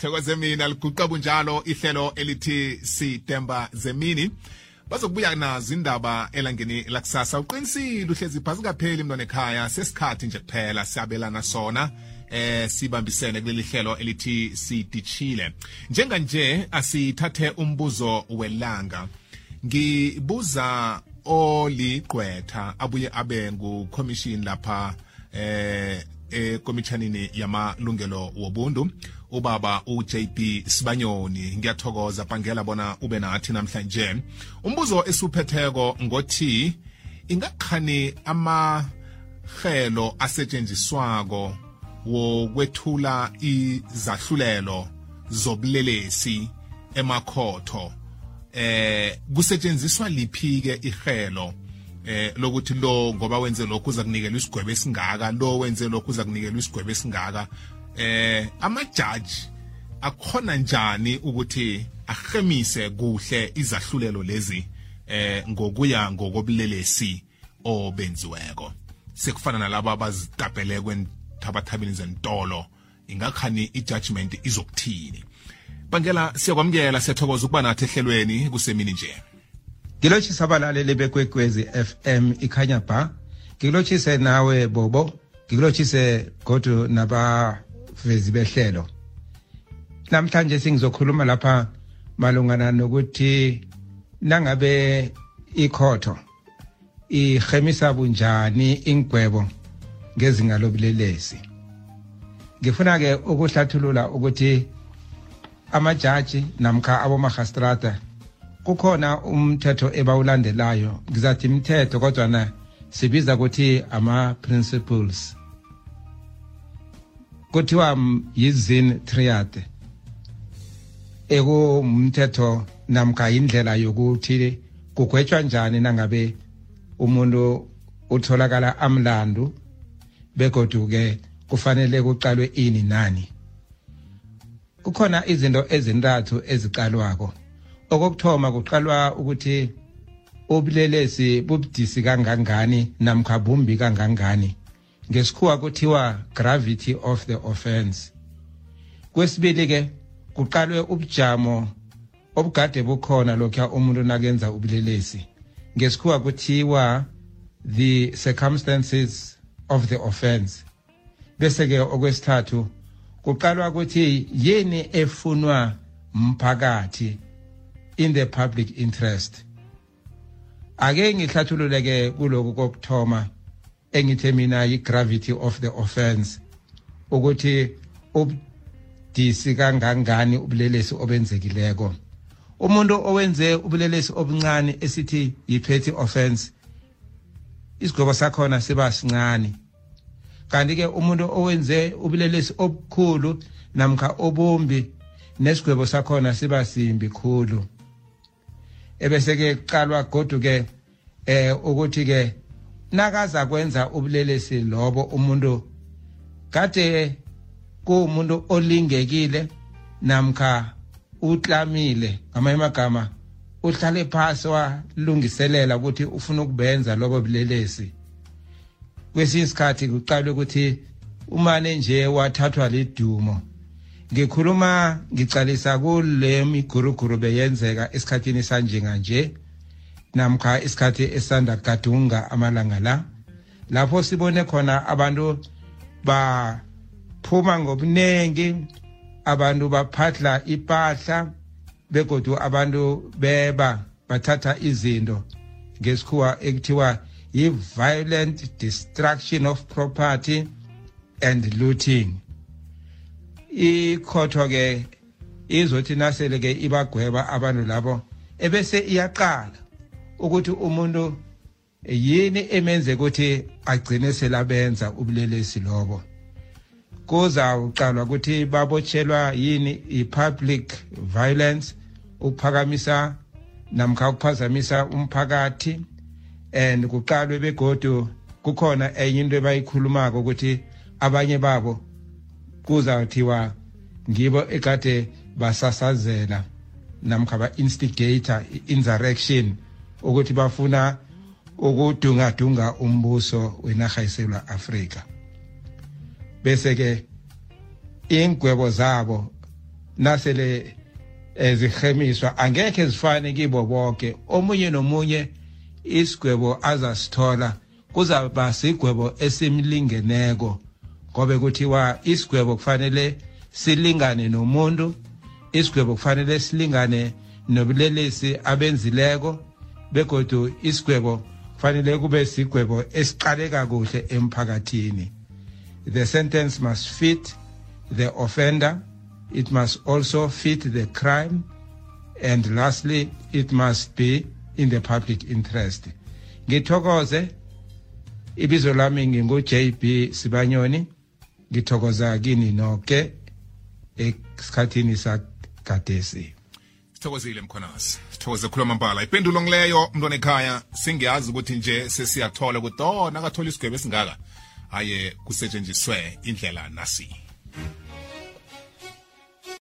thokoze mina liguqa bunjalo ihlelo elithi sitemba zemini. Bazokubuya nazo indaba elangeni lakusasa uqinisile uhlezi phasi kapheli mntwana ekhaya. Sesikhathi nje kuphela siyabelana sona eh sibambisene kuleli hlelo elithi sidishile njenganje asithathe umbuzo welanga. Ngibuza oligqwetha abuye abe ngucommission lapha eh ekomishanini yamalungelo wobuntu ubaba uJB Sibanyoni. Ngiyathokoza bangela bona ube nathi namhlanje. Umbuzo esuphetheko ngothi ingakhani amahelo asetshenziswako wokwethula izahlulelo zobulelesi emakhotho? Eh kusetshenziswa liphi ke ihelo eh lokuthi lo ngoba wenze lokhu uza kunikela isigwebo esingaka lo wenze lokhu uza kunikela isigwebo esingaka. Eh amajaji akhona njani ukuthi ahemise kuhle izahlulelo lezi eh ngokuya ngokobulelesi obenziweko? Sekufana nalabo abazitapele kwenthabathabeni zentolo ingakhani ijudgment izokuthini? Bangela siyakwamukela siyathokoza ukuba nathi ehlelweni kusemini nje. Ngilotshisa abalaleli bekwekwezi FM ikhanya ba. Ngilotshise nawe bobo. Ngilotshise godu nabavezi behlelo. Namhlanje singizokhuluma lapha malungana nokuthi nangabe ikhotho ihemisa bunjani ingwebo ngezinga lobulelesi. Ngifuna ke ukuhlathulula ukuthi amajaji namkha abomahastrata kukhona umthetho ebawulandelayo. Ngizathi imithetho kodwa na sibiza ukuthi ama-principles. Kuthiwa yizin triad ekumthetho namkha indlela yokuthi kugwetshwa njani nangabe umuntu utholakala amlandu begodu-ke kufanele kuqalwe ini nani. Kukhona izinto ezintathu eziqalwako. Okokuthoma kuqalwa ukuthi ubulelesi bubudisi kangangani namkha bumbi kangangani. Ngesikhuwa kuthiwa gravity of the offense. Kwesibili-ke kuqalwe ubujamo obugade bukhona lokhuya umuntu nakenza ubulelesi. Ngesikhuwa kuthiwa the circumstances of the offense. Bese-ke okwesithathu kuqalwa ukuthi yini efunwa mphakathi in the public interest. Ake ngihlathululeke kuloku kokuthoma engithe mina yi-gravity of the offense ukuthi ubudisi kangangani ubulelesi obenzekileko. Umuntu owenze ubulelesi obuncane esithi yi-petty offense isigwebo sakhona siba sincane. Kanti-ke umuntu owenze ubulelesi obukhulu namkha obumbi nesigwebo sakhona siba simbi khulu. Ebese-ke kuqalwa godu-ke eh ukuthi-ke nakaza kwenza ubulelesi lobo umuntu kade kuwumuntu olingekile namkha utlamile ngamanye amagama uhlale phasi walungiselela ukuthi ufuna ukubenza lobo bulelesi. Kwesinye isikhathi kuqalwe ukuthi umane nje wathathwa lidumo. Ngikhuluma ngicalisa kule miguruguru beyenzeka esikhathini sanjenganje namkha isikhathi esanda gadunga amalanga la. Lapho sibone khona abantu baphuma ngobuningi abantu baphatla ipahla begodu abantu beba bathatha izinto ngesikhuwa ekuthiwa yi-violent destruction of property and looting. Ikhotho-ke izothi nasele-ke ibagweba abantu labo ebese iyaqala ukuthi umuntu yini emenze ukuthi agcine selabenza ubulelesi lobo. Kuzawuqalwa ukuthi babotshelwa yini i-public violence ukuphakamisa namkha ukuphazamisa umphakathi and kuqalwe begodu kukhona enye into ebayikhulumako ukuthi abanye babo kuzathiwa ngibo ekade basasazela namkha ba-instigator i-insurrection ukuthi bafuna ukudungadunga umbuso wenarha yesewula afrika. Bese-ke ingwebo zabo nasele ezihemiswa angekhe zifane kibo bonke omunye nomunye isigwebo azasithola kuzaba sigwebo esimlingeneko. Ngobe kuthiwa isigwebo kufanele silingane nomuntu isigwebo kufanele silingane nobulelesi abenzileko begodu isigwebo kufanele kube sigwebo esiqaleka kuhle emphakathini. The sentence must fit the offender it must also fit the crime and lastly it must be in the public interest. Ngithokoze ibizo lami ngingu-JB Sibanyoni. Ngithokoza kini nonke esikhathini sagadesi sithokozile mkhonasi. Sithokoze khuluma mpala ipendulo ngileyo mntwana ekhaya singiyazi ukuthi nje sesiyathola ukuthi oh nakathola isigwebo esingaka aye kusetshenziswe indlela nasi.